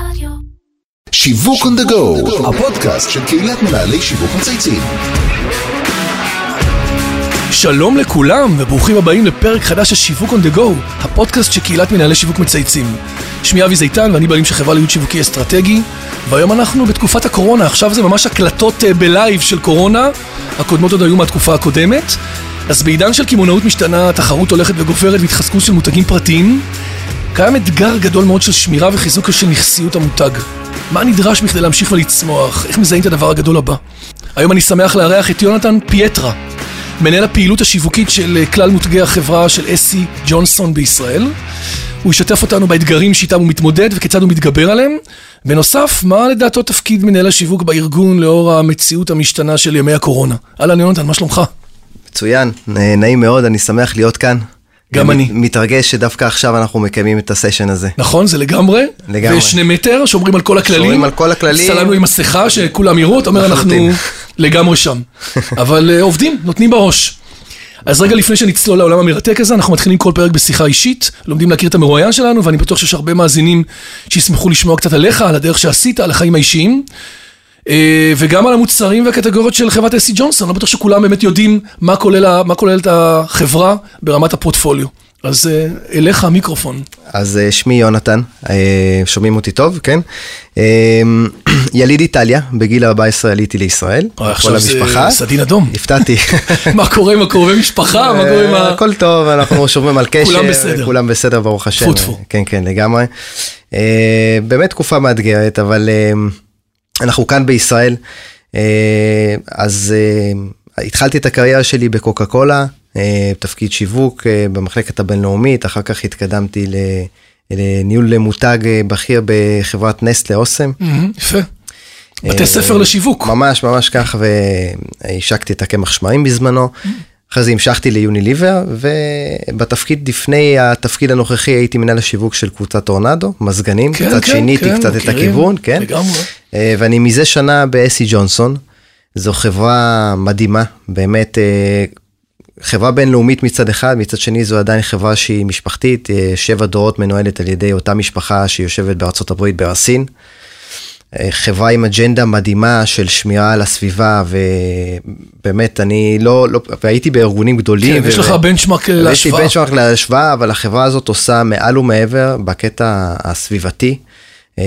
רדיו. שיווק on the go, הפודקאסט של קהילת מנהלי שיווק מצייצים. שלום לכולם וברוכים הבאים לפרק חדש של שיווק on the go, הפודקאסט של קהילת מנהלי שיווק מצייצים. שמי אבי זיתן ואני בעלים של חברה לייעוץ שיווקי אסטרטגי, והיום אנחנו בתקופת הקורונה, עכשיו זה ממש הקלטות אה, ב live של קורונה, הקודמות עוד היו מהתקופה הקודמת. אז בעידן של קמעונאות משתנה, תחרות הולכת וגוברת והתחזקות של מותגים פרטיים, קיים אתגר גדול מאוד של שמירה וחיזוק של נכסיות המותג. מה נדרש בכדי להמשיך ולצמוח? איך מזהים את הדבר הגדול הבא? היום אני שמח לארח את יונתן פייטרה, מנהל הפעילות השיווקית של אה, כלל מותגי החברה של אסי ג'ונסון בישראל. הוא ישתף אותנו באתגרים שאיתם הוא מתמודד וכיצד הוא מתגבר עליהם. בנוסף, מה לדעתו תפקיד מנהל השיווק בארגון לאור המציאות המשתנה של ימי הקורונה? אהלן יונתן, מה שלומך? מצוין, נעים מאוד, אני שמח להיות כאן. גם אני. מתרגש שדווקא עכשיו אנחנו מקיימים את הסשן הזה. נכון, זה לגמרי. לגמרי. ושני מטר, שומרים על כל הכללים. שומרים על כל הכללים. צללנו עם מסכה, שכולם יראו, אתה אומר, אנחנו. לגמרי שם. אבל אה, עובדים, נותנים בראש. אז רגע לפני שנצלול לעולם המרתק הזה, אנחנו מתחילים כל פרק בשיחה אישית, לומדים להכיר את המרואיין שלנו, ואני בטוח שיש הרבה מאזינים שישמחו לשמוע קצת עליך, על הדרך שעשית, על החיים האישיים, וגם על המוצרים והקטגוריות של חברת אסי ג'ונסון, לא בטוח שכולם באמת יודעים מה כוללת החברה ברמת הפורטפוליו. אז אה, אליך המיקרופון. אז אה, שמי יונתן, אה, שומעים אותי טוב, כן? אה, יליד איטליה, בגיל 14 עליתי לישראל, אה, כל עכשיו זה המשפחה. סדין אדום. הפתעתי. מה קורה עם הקרובי משפחה? מה קורה עם ה... אה, הכל טוב, אנחנו שומרים על קשר. כולם בסדר. כולם בסדר, ברוך השם. טפו, טפו. כן, כן, לגמרי. אה, באמת תקופה מאתגרת, אבל אה, אנחנו כאן בישראל. אה, אז אה, התחלתי את הקריירה שלי בקוקה קולה, אה, תפקיד שיווק במחלקת הבינלאומית, אחר כך התקדמתי לניהול מותג בכיר בחברת נסטלה אוסם. מהמם, יפה. בתי ספר לשיווק. ממש ממש כך והשקתי את הקמח שמרים בזמנו. אחרי זה המשכתי ליוניליבר ובתפקיד לפני התפקיד הנוכחי הייתי מנהל השיווק של קבוצת טורנדו מזגנים כן, קצת כן, שיניתי כן, קצת את מכירים, הכיוון כן לגמרי. אה, ואני מזה שנה באסי ג'ונסון זו חברה מדהימה באמת אה, חברה בינלאומית מצד אחד מצד שני זו עדיין חברה שהיא משפחתית אה, שבע דורות מנוהלת על ידי אותה משפחה שיושבת בארצות הברית ברסין. אה, חברה עם אג'נדה מדהימה של שמירה על הסביבה ובאמת אני לא, לא והייתי בארגונים גדולים. כן, יש ו- לך בנצ'מארק יש לי להשוואה. בנצ'מארק להשוואה אבל החברה הזאת עושה מעל ומעבר בקטע הסביבתי. אה,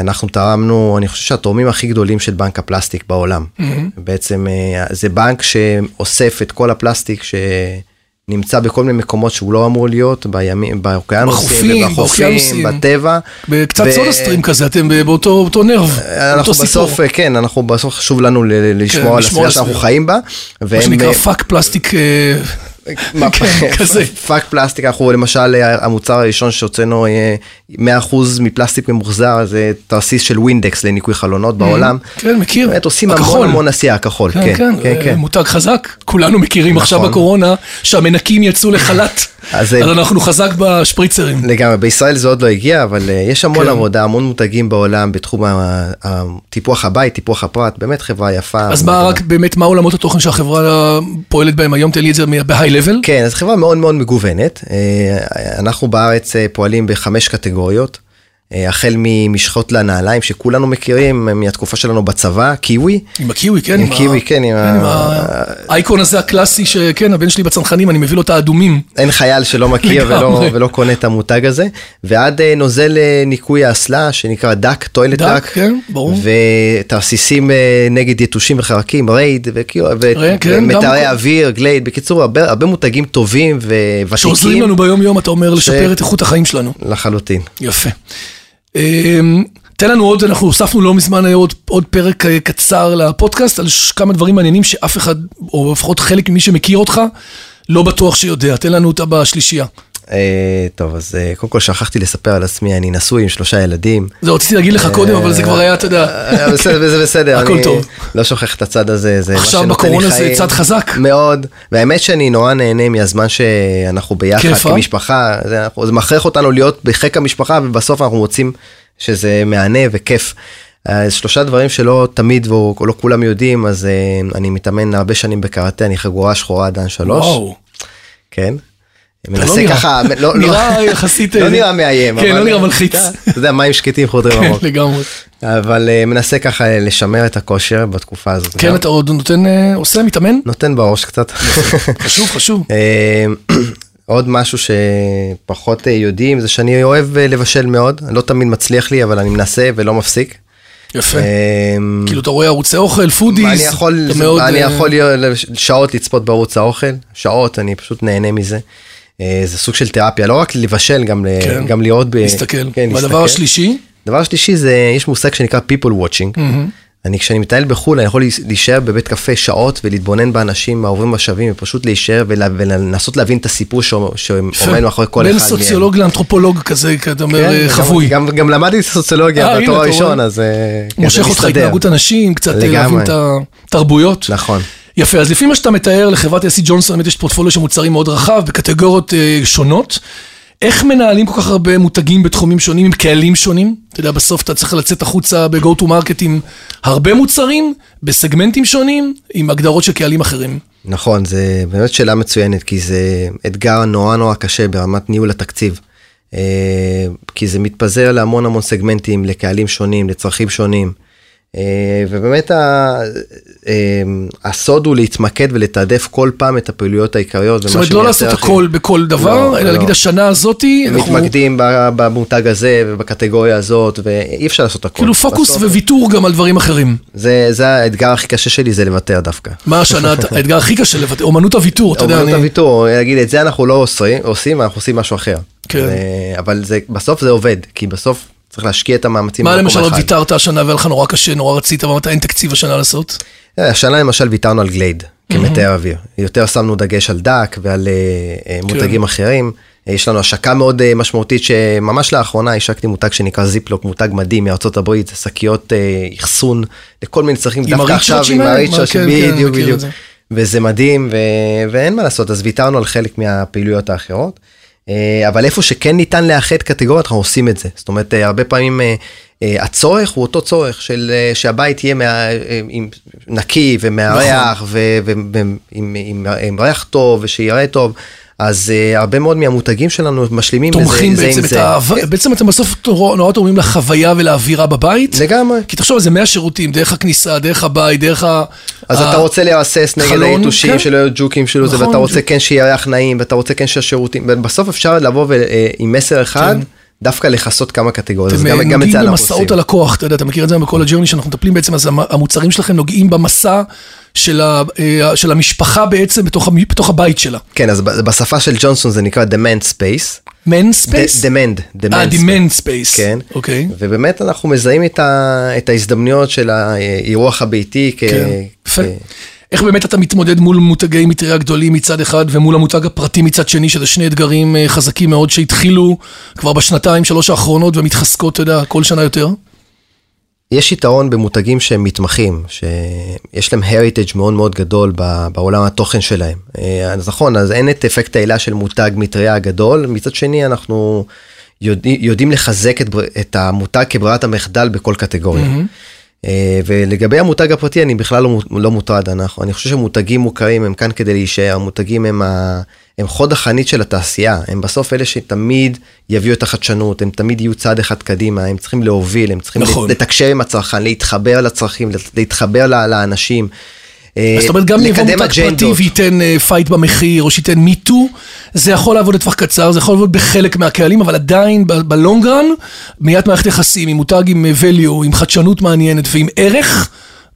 אנחנו תרמנו אני חושב שהתורמים הכי גדולים של בנק הפלסטיק בעולם. בעצם אה, זה בנק שאוסף את כל הפלסטיק שנמצא בכל מיני מקומות שהוא לא אמור להיות בימים באוקיינוסים בחופים. בטבע. קצת ו- סודהסטרים כזה, אתם באותו באותו נרטיב, אנחנו באותו סיפור. בסוף, כן, אנחנו בסוף חשוב לנו ל- לשמור על הסביבה שאנחנו. חיים בה. מה שנקרא אה, fuck plastic, אה, כן, כזה. fuck plastic, אנחנו למשל, אה, המוצר הראשון שהוצאנו אה, 100% מפלסטיק ממוחזר, זה תרסיס של Windex לניקוי חלונות בעולם. כן, מכיר. באמת עושים. המון המון עשייה, הכחול, כן, כן, כן, אה, כן. מותג חזק, כולנו מכירים עכשיו נכון. בקורונה שהמנקים יצאו לחל"ת, אז, אז אה, אנחנו חזק בשפריצרים. לגמרי, בישראל זה עוד לא הגיע, אבל אה, יש המון כן. עבודה, המון מותגים בעולם בתחום טיפוח הבית, טיפוח הפרט, באמת חברה יפה. אז מה. רק באמת, מה עולמות התוכן שהחברה פועלת בהם היום? תן לי את זה ב high level. כן, אז חברה מאוד מאוד מגוונת. אה, אנחנו בארץ אה, פועלים בחמש קטגוריות. אה, החל ממשחות לנעליים שכולנו מכירים מהתקופה שלנו בצבא, קיווי. עם הקיווי, כן? עם ה- Kiwi, כן, עם ה- האייקון הזה הקלאסי, שכן, הבן שלי בצנחנים, אני מביא לו את האדומים. אין חייל שלא מכיר ולא, קונה את המותג הזה. ועד אה, נוזל אה, ניקוי האסלה שנקרא Duck, Toilet Duck, Duck. כן, ברור. ותרסיסים נגד יתושים וחרקים, Raid, כן, הכל. אוויר, Glade. בקיצור, הרבה, מותגים טובים וותיקים. שעוזרים לנו ביום יום, אתה אומר, לשפר את איכות החיים שלנו. לחלוטין. יפה. אמ, תן לנו עוד, אנחנו הוספנו לא מזמן עוד, עוד פרק אה, קצר לפודקאסט על כמה דברים מעניינים שאף אחד, או לפחות חלק ממי שמכיר אותך, לא בטוח שיודע. תן לנו אותה בשלישייה. אה, טוב, אז אה, קודם כל שכחתי לספר על עצמי, אני נשוי עם שלושה ילדים. זה רציתי להגיד לך קודם, אבל זה כבר היה, אתה יודע. אה, בסדר, זה בסדר, הכל אני טוב. לא שוכח את הצד הזה, זה מה עכשיו שנותן לי בקורונה זה חיים. צד חזק. מאוד, והאמת שאני נורא נהנה מהזמן שאנחנו ביחד אה? כמשפחה, זה, זה מכריח אותנו להיות בחיק המשפחה ובסוף אנחנו מוצאים שזה מהנה וכיף. אז שלושה דברים שלא תמיד ולא כולם יודעים, אז אה, אני מתאמן הרבה שנים בקראטה, אני חגורה שחורה דן שלוש. וואו. כן. מנסה נראה. ככה, לא- לא- נראה יחסית... לא אה, נראה מאיים. כן, לא נראה מלחיץ. אתה יודע, מים שקטים חודרים עמוק. לגמרי. אבל אה, מנסה ככה לשמר את הכושר בתקופה הזאת. כן. אתה עוד נותן, אה, עושה, מתאמן? נותן בראש קצת. חשוב, חשוב. אה, עוד משהו שפחות אה, יודעים זה שאני אוהב אה, לבשל מאוד, לא תמיד מצליח לי אבל אני מנסה ולא מפסיק. יפה. אה, כאילו, אתה רואה ערוצי אוכל, foodies. אתה מאוד, אני אה, יכול שעות לצפות בערוץ האוכל, שעות, אני פשוט נהנה מזה. אה, זה סוג של תרפיה, לא רק לבשל, גם, כן. גם לראות, ב- להסתכל. כן, והדבר להסתכל. השלישי? דבר שלישי זה, יש מושג שנקרא people watching. אני, כשאני מטייל בחו"ל, אני יכול להישאר בבית קפה שעות ולהתבונן באנשים העוברים בשבים, ופשוט להישאר ולה- ולנסות להבין את הסיפור שעומד מאחורי כל אחד בין מהם. סוציולוג לאנתרופולוג כזה, אתה אומר, כן, אה, גם- חבוי. גם, גם למדתי סוציולוגיה אה, בתואר אתה הראשון? אז אה, מושך אותך. התנהגות אנשים, קצת אה, לגמרי. להבין את התרבויות. נכון. יפה, אז לפי מה שאתה מתאר, לחברת אסי ג'ונסון באמת יש פורטפוליו של מוצרים מאוד רחב, בקטגוריות אה, שונות. איך מנהלים כל כך הרבה מותגים בתחומים שונים, עם קהלים שונים? אתה יודע, בסוף אתה צריך לצאת החוצה ב-go to market עם הרבה מוצרים, בסגמנטים שונים, עם הגדרות של קהלים אחרים. נכון, זה באמת שאלה מצוינת, כי זה אתגר נורא נורא קשה ברמת ניהול התקציב. אה, כי זה מתפזר להמון המון סגמנטים, לקהלים שונים, לצרכים שונים. אה, ובאמת אה, הסוד הוא להתמקד ולתעדף כל פעם את הפעילויות העיקריות. זאת אומרת, לא לעשות הכל בכל דבר, לא, אלא לא. להגיד השנה הזאתי, אנחנו מתמקדים במותג הזה ובקטגוריה הזאת, ואי אפשר לעשות הכל. כאילו פוקוס וויתור גם על דברים אחרים. זה, האתגר הכי קשה שלי, זה לוותר דווקא. מה השנה, האתגר הכי קשה לבטא, אומנות הוויתור, אתה יודע, אומנות. הוויתור, להגיד את זה אנחנו לא עושים, אנחנו עושים משהו אחר. כן. ו- אבל בסוף זה עובד, כי בסוף צריך להשקיע את המאמצים מה למשל עוד. ויתרת השנה והיה לך נורא קשה, נורא רצית, ואמרת אין תקציב השנה לעשות? אה, השנה למשל ויתרנו על גלייד כמטהר אוויר. יותר שמנו דגש על דק ועל אה, אה, מותגים אחרים. יש לנו השקה מאוד משמעותית שממש לאחרונה השקתי מותג שנקרא זיפלוק, מותג מדהים מארצות הברית, שקיות אחסון לכל מיני צרכים, דווקא עכשיו עם? הריצ'רצ'ים, כן, כן, בדיוק, את בדיוק. זה. וזה מדהים. ואין מה לעשות, אז ויתרנו על חלק מהפעילויות האחרות. אה, אבל איפה שכן ניתן לאחד קטגוריות, אנחנו עושים את זה. זאת אומרת, אה, הרבה פעמים אה, הצורך הוא אותו צורך של שהבית יהיה מה, עם, נקי ומארח נכון. ועם עם, עם ריח טוב ושיראה טוב. אז uh, הרבה מאוד מהמותגים שלנו משלימים תומכים בזה, זה בעצם עם את. ה... בעצם אתם בסוף נורא תורמים לחוויה ולאווירה בבית. לגמרי. כי תחשוב על זה 100 שירותים, דרך הכניסה, דרך הבית, דרך ה... אז ה- אתה רוצה להרסס נגד היתושים, כן. שלא יהיו ג'וקים שלו, זה, נכון, ואתה רוצה. כן שיהיה ריח נעים, ואתה רוצה כן שהשירותים, בסוף אפשר לבוא ו- עם מסר אחד, כן. דווקא לכסות כמה קטגוריות, אז אתם גם, גם את זה אנחנו במסעות עושים. הלקוח, אתה יודע, אתה מכיר את זה בכל הג'רני שאנחנו מטפלים בעצם, אז המ- המוצרים שלכם נוגעים במסע של, ה, אה, של המשפחה בעצם בתוך, בתוך הבית שלה. כן, אז בשפה של ג'ונסון זה נקרא demand space. man space? demand אה, space. demand space. כן, אוקיי. ובאמת אנחנו מזהים את, ה, את ההזדמנויות של האירוח הביתי כ... כן, יפה. איך באמת אתה מתמודד מול מותגי מטריה גדולים מצד אחד ומול המותג הפרטי מצד שני, שזה שני אתגרים אה, חזקים מאוד שהתחילו כבר בשנתיים, שלוש האחרונות ומתחזקות, אתה יודע, כל שנה יותר? יש יתרון במותגים שהם מתמחים, שיש להם heritage מאוד מאוד גדול בעולם התוכן שלהם. אה, אז נכון, אז אין את אפקט העילה של מותג מטריה הגדול, מצד שני אנחנו יודעים, יודעים לחזק את, את המותג כברירת המחדל בכל קטגוריה. אה, ולגבי המותג הפרטי אני בכלל לא, לא מוטרד, אנחנו, אני חושב שמותגים מוכרים הם כאן כדי להישאר, המותגים הם, ה, הם חוד החנית של התעשייה, הם בסוף אלה שתמיד יביאו את החדשנות, הם תמיד יהיו צעד אחד קדימה, הם צריכים להוביל, הם צריכים נכון. לתקשר עם הצרכן, להתחבר לצרכים, להתחבר לאנשים. אה, אז זאת אומרת, גם אם יבוא מותג פרטי. וייתן אה, fight במחיר, או שייתן me too, זה יכול לעבוד לטווח קצר, זה יכול לעבוד בחלק מהקהלים, אבל עדיין ב long run, בניית מערכת יחסים עם מותג עם אה, value, עם חדשנות מעניינת ועם ערך,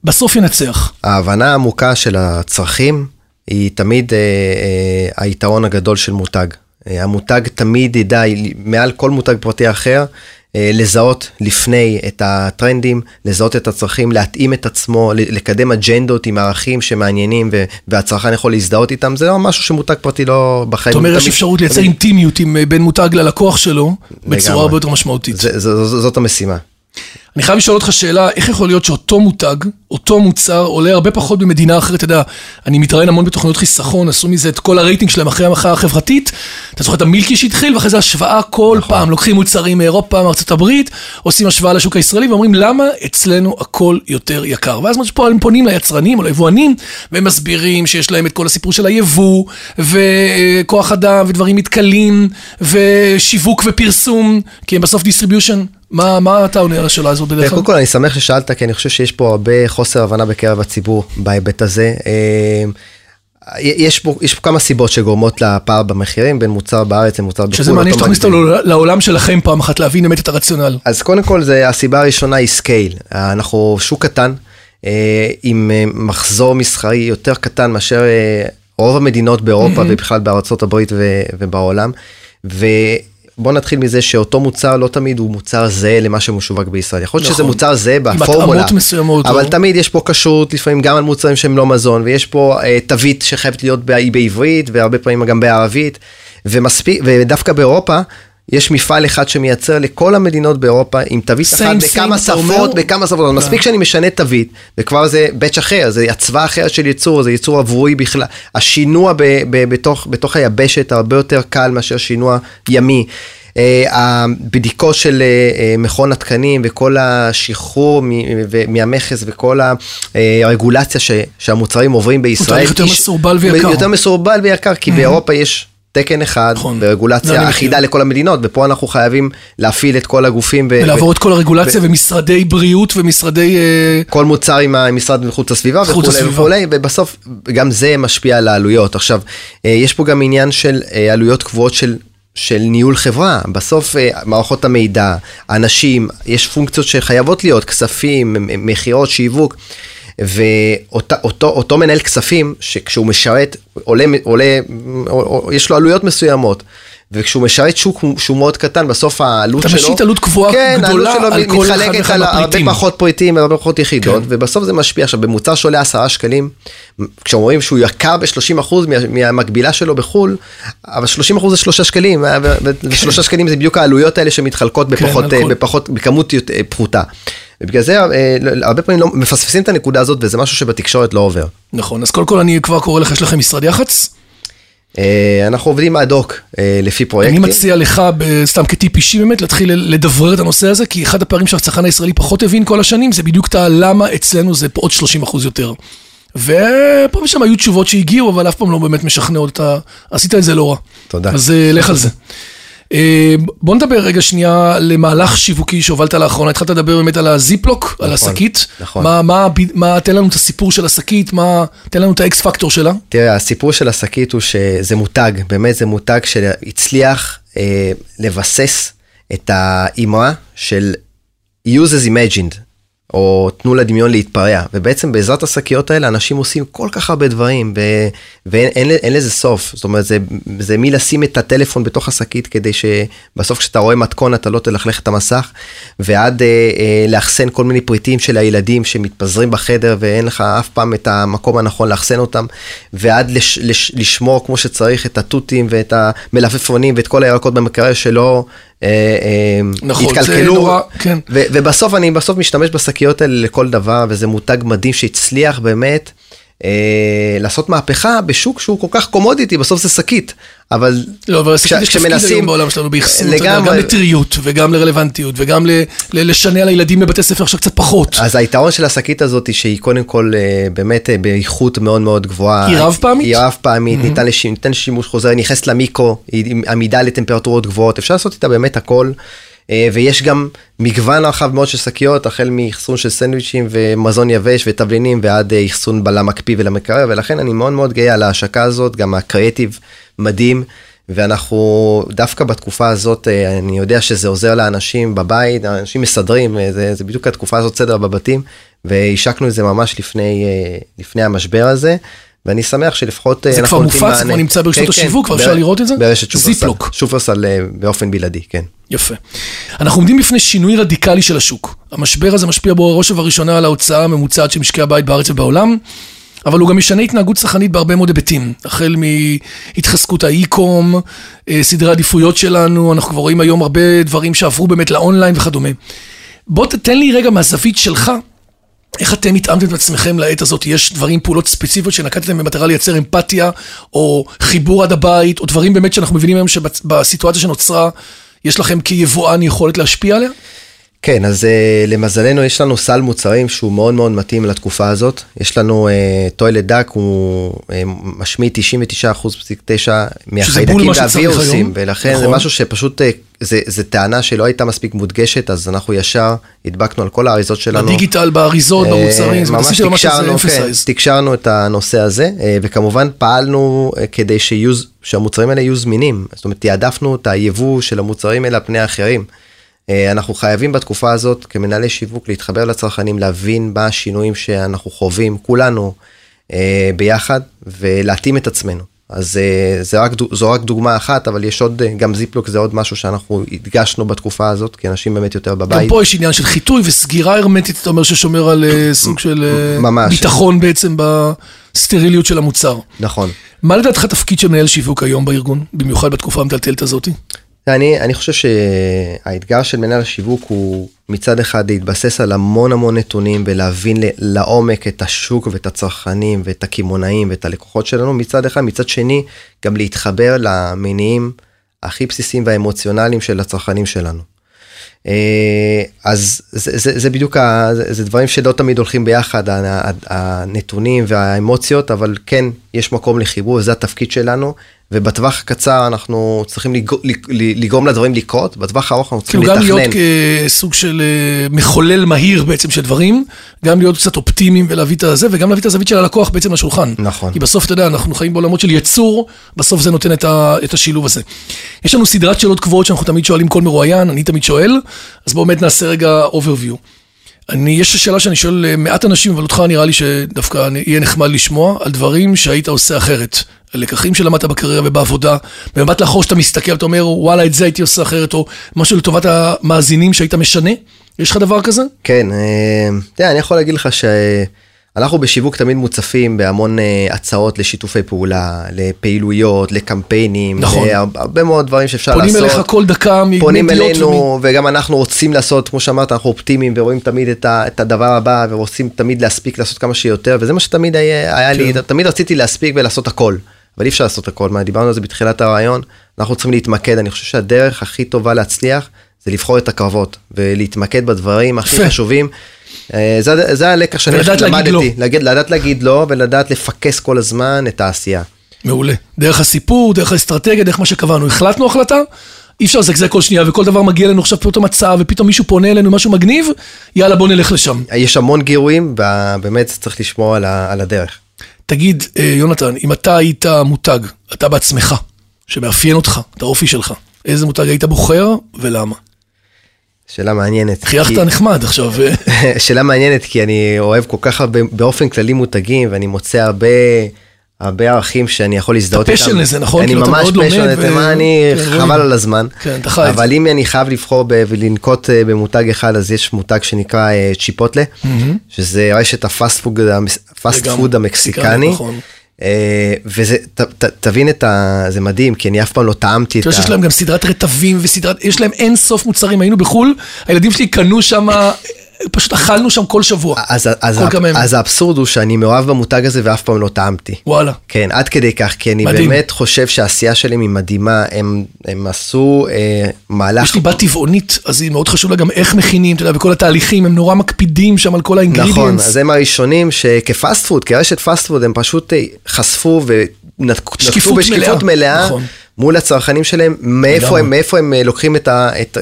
בסוף ינצח. ההבנה העמוקה של הצרכים היא תמיד אה, אה, היתרון הגדול של מותג. אה, המותג תמיד ידע, מעל כל מותג פרטי אחר, אה, לזהות לפני את הטרנדים, לזהות את הצרכים, להתאים את עצמו, לקדם אג'נדות עם ערכים שמעניינים ו- והצרכן יכול להזדהות איתם, זה לא משהו שמותג פרטי לא בחיים. זאת אומרת, יש אפשרות לייצר אינטימיות אה, בין מותג ללקוח שלו, בצורה. הרבה יותר משמעותית. זה, זה, זה, זאת המשימה. אני חייב לשאול אותך שאלה, איך יכול להיות שאותו מותג, אותו מוצר, עולה הרבה פחות במדינה אחרת, אתה יודע, אני מתראיין המון בתוכניות חיסכון, עשו מזה את כל הרייטינג שלהם אחרי המחאה החברתית, אתה זוכר את המילקי שהתחיל, ואחרי זה השוואה כל נכון. פעם, לוקחים מוצרים מאירופה, מארצות הברית, עושים השוואה לשוק הישראלי, ואומרים למה אצלנו הכל יותר יקר. ואז פה הם פונים ליצרנים או ליבואנים, והם מסבירים שיש להם את כל הסיפור של היבוא, וכוח אדם, ודברים מתכלים, ושיווק ופרסום, כי הם בסוף distribution. מה, מה אתה עונה על השאלה הזאת בדרך כלל? קודם כל אני שמח ששאלת, כי אני חושב שיש פה הרבה חוסר הבנה בקרב הציבור בהיבט הזה. אה, יש פה, יש פה כמה סיבות שגורמות לפער במחירים בין מוצר בארץ למוצר בחו"ל. שזה מעניין שתכניס אותנו לעולם שלכם פעם אחת, להבין באמת את הרציונל. אז קודם כל, זה, הסיבה הראשונה היא scale. אנחנו שוק קטן, אה, עם אה, מחזור מסחרי יותר קטן מאשר רוב המדינות באירופה ובכלל בארצות הברית ובעולם. ו... בוא נתחיל מזה שאותו מוצר לא תמיד הוא מוצר זהה למה שמשווק בישראל. יכול להיות נכון. שזה מוצר זהה בפורמולה, עם התאמות מסוימות. אבל או... תמיד יש פה כשרות לפעמים גם על מוצרים שהם לא מזון, ויש פה אה, תווית שחייבת להיות בעברית והרבה פעמים גם בערבית, ומספיק, ודווקא באירופה יש מפעל אחד שמייצר לכל המדינות באירופה עם תווית אחת בכמה שפות, בכמה שפות, אז מספיק שאני משנה תווית, וכבר זה באץ' אחר, זה הצבעה אחרת של ייצור, זה ייצור עבורי בכלל. השינוע ב, ב, בתוך, בתוך היבשת הרבה יותר קל מאשר שינוע ימי. Uh, הבדיקות של uh, מכון התקנים וכל השחרור מהמכס וכל הרגולציה שהמוצרים עוברים בישראל. הוא תהליך יותר מסורבל ויקר. יותר מסורבל ויקר, כי. באירופה יש תקן אחד, נכון, ברגולציה אחידה לכל המדינות, ופה אנחנו חייבים להפעיל את כל הגופים. ולעבור ו- את כל הרגולציה ו- ומשרדי בריאות ומשרדי... אה, כל מוצר עם המשרד מחוץ לסביבה וכולי וכולי, ובסוף גם זה משפיע על העלויות. עכשיו, אה, יש פה גם עניין של אה, עלויות קבועות של של ניהול חברה, בסוף מערכות המידע, אנשים, יש פונקציות שחייבות להיות, כספים, מכירות, שיווק. ואותו מנהל כספים, שכשהוא משרת, עולה, עולה, יש לו עלויות מסוימות. וכשהוא משרת שוק שהוא מאוד קטן, בסוף העלות שלו... אתה משית עלות קבועה כן, גדולה על כל אחד ואחד מהפריטים. על הרבה פחות פריטים, הרבה פחות יחידות, כן. ובסוף זה משפיע. עכשיו, במוצר שעולה 10 שקלים, כשאומרים שהוא יקר ב-30% מהמקבילה שלו בחו"ל, אבל 30% זה 3 שקלים, ו-3 כן. שקלים זה בדיוק העלויות האלה שמתחלקות כן, בפחות, כן, בפחות, בכמות פחותה. ובגלל זה אה, הרבה פעמים לא, מפספסים את הנקודה הזאת, וזה משהו שבתקשורת לא עובר. נכון, אז קודם כל אני כבר קורא לך, יש לכם משרד יח"צ? אה, אנחנו עובדים אד-הוק אה, לפי פרויקטים. אני מציע לך, סתם כטיפ אישי באמת, להתחיל לדברר את הנושא הזה, כי אחד הפערים שהצרכן הישראלי פחות הבין כל השנים, זה בדיוק את הלמה אצלנו זה עוד 30 אחוז יותר. ופה ושם היו תשובות שהגיעו, אבל אף פעם לא באמת משכנעות. עשית את זה לא רע. תודה. אז לך על זה. אה, בוא נדבר רגע שנייה למהלך שיווקי שהובלת לאחרונה, התחלת לדבר באמת על הזיפלוק, נכון, על השקית. נכון. מה, מה, מה, תן לנו את הסיפור של השקית, מה, תן לנו את האקס פקטור שלה. תראה, הסיפור של השקית הוא שזה מותג, באמת זה מותג שהצליח אה, לבסס את האמרה של use as imagined. או תנו לדמיון להתפרע, ובעצם בעזרת השקיות האלה אנשים עושים כל כך הרבה דברים, ו... ואין אין, אין לזה סוף, זאת אומרת זה, זה מי לשים את הטלפון בתוך השקית כדי שבסוף כשאתה רואה מתכון אתה לא תלכלך את המסך, ועד אה, אה, לאחסן כל מיני פריטים של הילדים שמתפזרים בחדר ואין לך אף פעם את המקום הנכון לאחסן אותם, ועד לש, לש, לשמור כמו שצריך את התותים ואת המלפפונים ואת כל הירקות במקרר שלא נכון, התקלקלו, נורא, כן. ובסוף אני בסוף משתמש בשקיות האלה לכל דבר, וזה מותג מדהים שהצליח באמת. אה, לעשות מהפכה בשוק שהוא כל כך קומודיטי, בסוף זה שקית. אבל לא, אבל שקית יש תפקיד היום בעולם שלנו באחסון. גם לטריות וגם לרלוונטיות וגם ל, ל, לשנע לילדים בבתי ספר עכשיו קצת פחות. אז היתרון של השקית הזאת היא שהיא קודם כל אה, באמת אה, באיכות מאוד מאוד גבוהה. היא רב פעמית? היא רב פעמית, mm-hmm. ניתן, לש... ניתן שימוש חוזר, נכנסת למיקרו, היא עמידה לטמפרטורות גבוהות, אפשר לעשות איתה באמת הכל. אה, ויש גם מגוון רחב מאוד של שקיות, החל מאחסון של סנדוויצ'ים ומזון יבש ותבלינים ועד אה, אחסון בלם מקפיא ולמקרר, ולכן אני מאוד מאוד גאה על ההשקה הזאת, גם הקריאטיב מדהים. ואנחנו דווקא בתקופה הזאת, אה, אני יודע שזה עוזר לאנשים בבית, אנשים מסדרים, זה, זה בדיוק התקופה הזאת סדר בבתים, והשקנו את זה ממש לפני, לפני המשבר הזה. ואני שמח שלפחות זה כבר מופץ, כבר נמצא ברשתות כן, השיווק, כבר אפשר לראות את זה? ברשת שופרסל. שופרסל באופן בלעדי, כן. יפה. אנחנו עומדים בפני שינוי רדיקלי של השוק. המשבר הזה משפיע בו ראש ובראשונה על ההוצאה הממוצעת של משקי הבית בארץ ובעולם, אבל הוא גם משנה התנהגות צרכנית בהרבה מאוד היבטים. החל מהתחזקות האי-קום, אה, סדרי עדיפויות שלנו, אנחנו כבר רואים היום הרבה דברים שעברו באמת לאונליין וכדומה. בוא תתן לי רגע מהזווית שלך, איך אתם התאמתם את עצמכם לעת הזאת? יש דברים, פעולות ספציפיות שנקטתם במטרה לייצר אמפתיה, או חיבור עד הבית, או דברים באמת שאנחנו מבינים היום שבסיטואציה שנוצרה, יש לכם כיבואן יכולת להשפיע עליה? כן, אז uh, למזלנו יש לנו סל מוצרים שהוא מאוד מאוד מתאים לתקופה הזאת. יש לנו uh, טוילט דק, הוא uh, משמיד 99.9 מהחיידקים והווירוסים, ולכן נכון. זה משהו שפשוט, uh, זה, זה טענה שלא הייתה מספיק מודגשת, אז אנחנו ישר הדבקנו על כל האריזות שלנו. בדיגיטל, באריזות, uh, במוצרים, זה ממש תקשרנו, כן, תקשרנו את הנושא הזה, uh, וכמובן פעלנו uh, כדי שיהיו, שהמוצרים האלה יהיו זמינים. זאת אומרת, תעדפנו את היבוא של המוצרים האלה על פני האחרים. אה, אנחנו חייבים בתקופה הזאת כמנהלי שיווק להתחבר לצרכנים, להבין מה השינויים שאנחנו חווים כולנו אה, ביחד ולהתאים את עצמנו. אז אה, זה רק, זו רק דוגמה אחת, אבל יש עוד, גם זיפלוק זה עוד משהו שאנחנו הדגשנו בתקופה הזאת, כי אנשים באמת יותר בבית. גם פה יש עניין של חיטוי וסגירה הרמטית, אתה אומר ששומר על סוג של ממש. ביטחון בעצם בסטריליות של המוצר. נכון. מה לדעתך תפקיד של מנהל שיווק היום בארגון, במיוחד בתקופה המטלטלת הזאת? אני, אני חושב שהאתגר של מנהל השיווק הוא מצד אחד להתבסס על המון המון נתונים ולהבין לעומק את השוק ואת הצרכנים ואת הקמעונאים ואת הלקוחות שלנו מצד אחד, מצד שני גם להתחבר למניעים הכי בסיסיים והאמוציונליים של הצרכנים שלנו. אה, אז זה, זה, זה בדיוק, ה, זה, זה דברים שלא תמיד הולכים ביחד, הנתונים והאמוציות, אבל כן, יש מקום לחיבור, זה התפקיד שלנו, ובטווח הקצר אנחנו צריכים לגרום לדברים לקרות, בטווח הארוך אנחנו צריכים לתכנן. כאילו גם להיות כסוג של אה, מחולל מהיר בעצם של דברים, גם להיות קצת אופטימיים ולהביא את הזה, וגם להביא את הזווית של הלקוח בעצם לשולחן. נכון. כי בסוף, אתה יודע, אנחנו חיים בעולמות של יצור, בסוף זה נותן את, ה, את השילוב הזה. יש לנו סדרת שאלות קבועות שאנחנו תמיד שואלים כל מרואיין, אני תמיד שואל, אז בואו באמת נעשה רגע overview. אני, יש שאלה שאני שואל אה, מעט אנשים, אבל אותך נראה לי שדווקא יהיה נחמד לשמוע על דברים שהיית עושה אחרת. הלקחים שלמדת בקריירה ובעבודה, במבט לאחור שאתה מסתכל, אתה אומר, וואלה, את זה הייתי עושה אחרת, או משהו לטובת המאזינים שהיית משנה? יש לך דבר כזה? כן, אה, תראה, אני יכול להגיד לך ש... אנחנו בשיווק תמיד מוצפים בהמון uh, הצעות לשיתופי פעולה, לפעילויות, לקמפיינים, נכון. הרבה מאוד דברים שאפשר פונים לעשות. פונים אליך כל דקה פונים אלינו, ומ... וגם אנחנו רוצים לעשות, כמו שאמרת, אנחנו אופטימיים ורואים תמיד את, ה, את הדבר הבא, ורוצים תמיד להספיק לעשות כמה שיותר, וזה מה שתמיד היה, היה כן. לי, תמיד רציתי להספיק ולעשות הכל. אבל אי אפשר לעשות הכל, מה דיברנו על זה בתחילת הרעיון, אנחנו צריכים להתמקד, אני חושב שהדרך הכי טובה להצליח זה לבחור את הקרבות ולהתמקד בדברים הכי חשובים. אה, זה, זה הלקח שאני למדתי, לא. להגיד, לדעת להגיד לא ולדעת לפקס כל הזמן את העשייה. מעולה. דרך הסיפור, דרך האסטרטגיה, דרך מה שקבענו. החלטנו החלטה, אי אפשר לזגזג כל שנייה, וכל דבר מגיע אלינו עכשיו פתאום מצב, ופתאום מישהו פונה אלינו משהו מגניב, יאללה בוא נלך לשם. יש המון גירויים, ובאמת צריך לשמור על, ה, על הדרך. תגיד, אה, יונתן, אם אתה היית מותג, אתה בעצמך, שמאפיין אותך, את האופי שלך, איזה מותג היית בוחר ולמה? שאלה מעניינת. חייכת כי... נחמד עכשיו. שאלה מעניינת כי אני אוהב כל כך הרבה באופן כללי מותגים ואני מוצא הרבה הרבה ערכים שאני יכול להזדהות איתם. אתה passion לזה נכון? אני ממש passion לזה, מה אני כן, חבל על הזמן. כן, אתה חי. אבל אם אני חייב לבחור ולנקוב אה, במותג אחד אז יש מותג שנקרא אה, Chipotle, שזה רשת ה fast food המקסיקני. נכון. אה, וזה, ת, ת, תבין את ה... זה מדהים, כי אני אף פעם לא טעמתי את ה... יש להם גם סדרת רטבים וסדרת... יש להם אין סוף מוצרים, היינו בחו"ל, הילדים שלי קנו שם פשוט אכלנו שם כל שבוע, אז, אז, כל כמה ימים. אז האבסורד הוא שאני מאוהב במותג הזה ואף פעם לא טעמתי. וואלה. כן, עד כדי כך, כי אני מדהים. באמת חושב שהעשייה שלהם היא מדהימה, הם, הם עשו אה, מהלך... יש לי בת טבעונית, אז היא מאוד חשוב לה גם איך מכינים, אתה יודע, וכל התהליכים, הם נורא מקפידים שם על כל ה ingredients. נכון, אז הם הראשונים שכ fast food, כרשת fast food, הם פשוט אה, חשפו ונקטו בשקיפות מלאה. מלאה נכון. מול הצרכנים שלהם, מאיפה הם, מאיפה הם אה, לוקחים את, ה, את,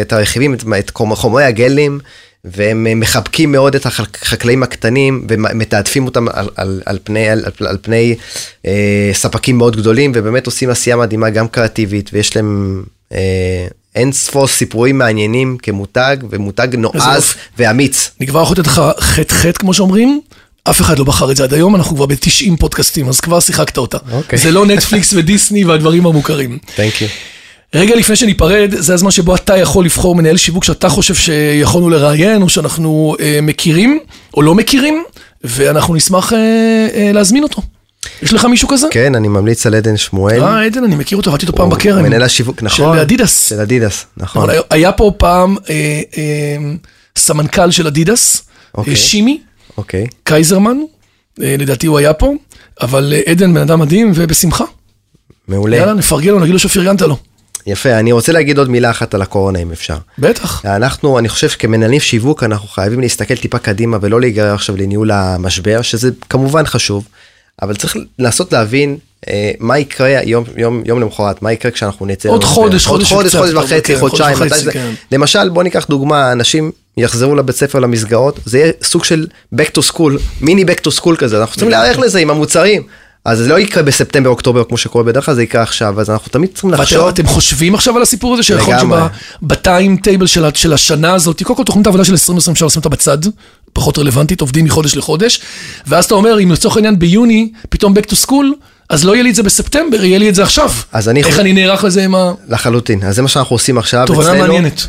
את הרכיבים, את, את חומרי הגלים, והם אה, מחבקים מאוד את החקלאים הקטנים ומתעדפים אותם על, על, על פני, על, על פני אה, ספקים מאוד גדולים ובאמת עושים עשייה מדהימה גם קריאטיבית ויש להם אה, אין ספור סיפורים מעניינים כמותג ומותג נועז ואמיץ. אני כבר יכול לתת לך חטא חטא כמו שאומרים. אף אחד לא בחר את זה עד היום, אנחנו כבר ב-90 פודקאסטים, אז כבר שיחקת אותה. Okay. אוקיי. זה לא נטפליקס ודיסני והדברים המוכרים. Thank you. רגע לפני שניפרד, זה הזמן שבו אתה יכול לבחור מנהל שיווק שאתה חושב שיכולנו לראיין, או שאנחנו אה, מכירים, או לא מכירים, ואנחנו נשמח אה, אה, להזמין אותו. יש לך מישהו כזה? כן, אני ממליץ על עדן שמואל. אה, עדן, אני מכיר אותו, עבדתי איתו פעם בקרן. מנהל השיווק, נכון. של אדידס. של אדידס, נכון. היה פה פעם אה, אה, סמנכ"ל של אדידס, אוקיי. אה, שימי אוקיי. קייזרמן, אה, לדעתי הוא היה פה, אבל אה, עדן בן אדם מדהים ובשמחה. מעולה. יאללה, נפרגן לו, נגיד לו שפרגנת לו. יפה, אני רוצה להגיד עוד מילה אחת על הקורונה אם אפשר. בטח. אנחנו, אני חושב שכמנהלים שיווק אנחנו חייבים להסתכל טיפה קדימה ולא להיגרר עכשיו לניהול המשבר, שזה כמובן חשוב, אבל צריך לנסות להבין אה, מה יקרה יום, יום, יום למחרת, מה יקרה כשאנחנו נצא. עוד למשבר. חודש, עוד חודש חודש, חודש וחצי, כן, חודש חודשיים, מתי זה. כן. למשל, בוא ניקח דוגמה, אנשים יחזרו לבית ספר למסגרות, זה יהיה סוג של back to school, מיני back to school כזה, אנחנו צריכים להיערך לזה עם המוצרים. אז זה לא יקרה בספטמבר, אוקטובר, כמו שקורה בדרך כלל, זה יקרה עכשיו, אז אנחנו תמיד צריכים לחשוב. ואתם אתם חושבים עכשיו על הסיפור הזה, שיכול להיות. שבטיים טייבל של, של השנה הזאת, קודם כל תוכנית העבודה של 2020 אפשר לשים אותה בצד, פחות רלוונטית, עובדים מחודש לחודש, ואז אתה אומר, אם לצורך העניין ביוני, פתאום back to school, אז לא יהיה לי את זה בספטמבר, יהיה לי את זה עכשיו. אז אני איך אני נערך לזה עם ה... לחלוטין, אז זה מה שאנחנו עושים עכשיו תובנה מעניינת.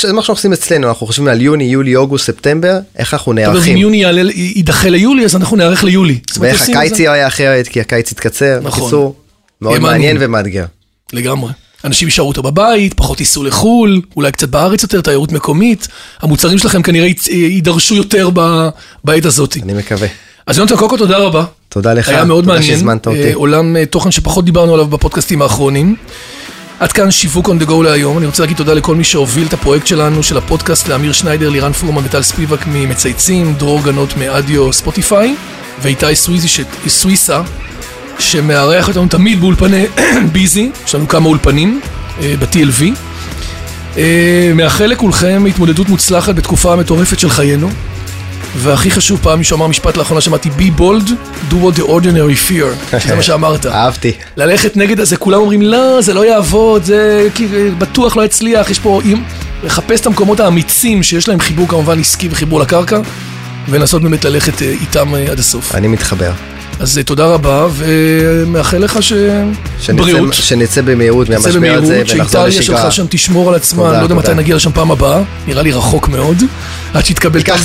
זה מה שאנחנו עושים אצלנו, אנחנו חושבים על יוני, יולי, אוגוסט, ספטמבר, איך אנחנו זאת אומרת, אם נערכים. יוני יידחה ליולי, אז אנחנו נערך ליולי. ואיך הקיץ. יהיה אחרת, כי הקיץ יתקצר. נכון. בקיצור, מאוד מעניין. ומאתגר. לגמרי. אנשים יישארו אותו בבית, פחות ייסעו לחו"ל, אולי קצת בארץ יותר, תיירות מקומית. המוצרים שלכם כנראה יידרשו יותר בעת הזאת. אני מקווה. אז יונתן קוקו, תודה רבה. תודה לך. היה מאוד תודה. שהזמנת אותי. אה, עולם אה, תוכן שפחות דיברנו עליו בפודקאסטים האחרונים. עד כאן שיווק on the go להיום. אני רוצה להגיד תודה לכל מי שהוביל את הפרויקט שלנו, של הפודקאסט, לאמיר שניידר, לירן פורמן וטל ספיבק ממצייצים, דרור גנות מאדיו ספוטיפיי, ואיתי סוויזי, ש... סוויסה, שמארח אותנו תמיד באולפני ביזי, יש לנו כמה אולפנים אה, ב-TLV. מאחל לכולכם התמודדות מוצלחת בתקופה המטורפת של חיינו. והכי חשוב, פעם מישהו אמר משפט לאחרונה שמעתי, be bold, do what the ordinary fear, שזה מה שאמרת. אהבתי. ללכת נגד הזה, כולם אומרים, לא, זה לא יעבוד, זה בטוח לא יצליח, יש פה... אם... לחפש את המקומות האמיצים שיש להם חיבור כמובן עסקי וחיבור לקרקע, ולנסות באמת ללכת אה, איתם אה, עד הסוף. אני מתחבר. אז אה, תודה רבה, ומאחל לך ש... שנצא- בריאות. שנצא במהירות מהמשבר הזה ונחזור שאיטליה לשגרה. שלך שם תשמור על עצמה, תודה, אני לא יודע מתי. נגיע לשם פעם הבאה, נראה לי רחוק מאוד, עד שיתקבל ייקח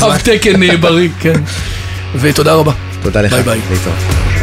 תו תקן, אה, בריא, כן. ותודה רבה. תודה לך. ביי ביי. להתראות.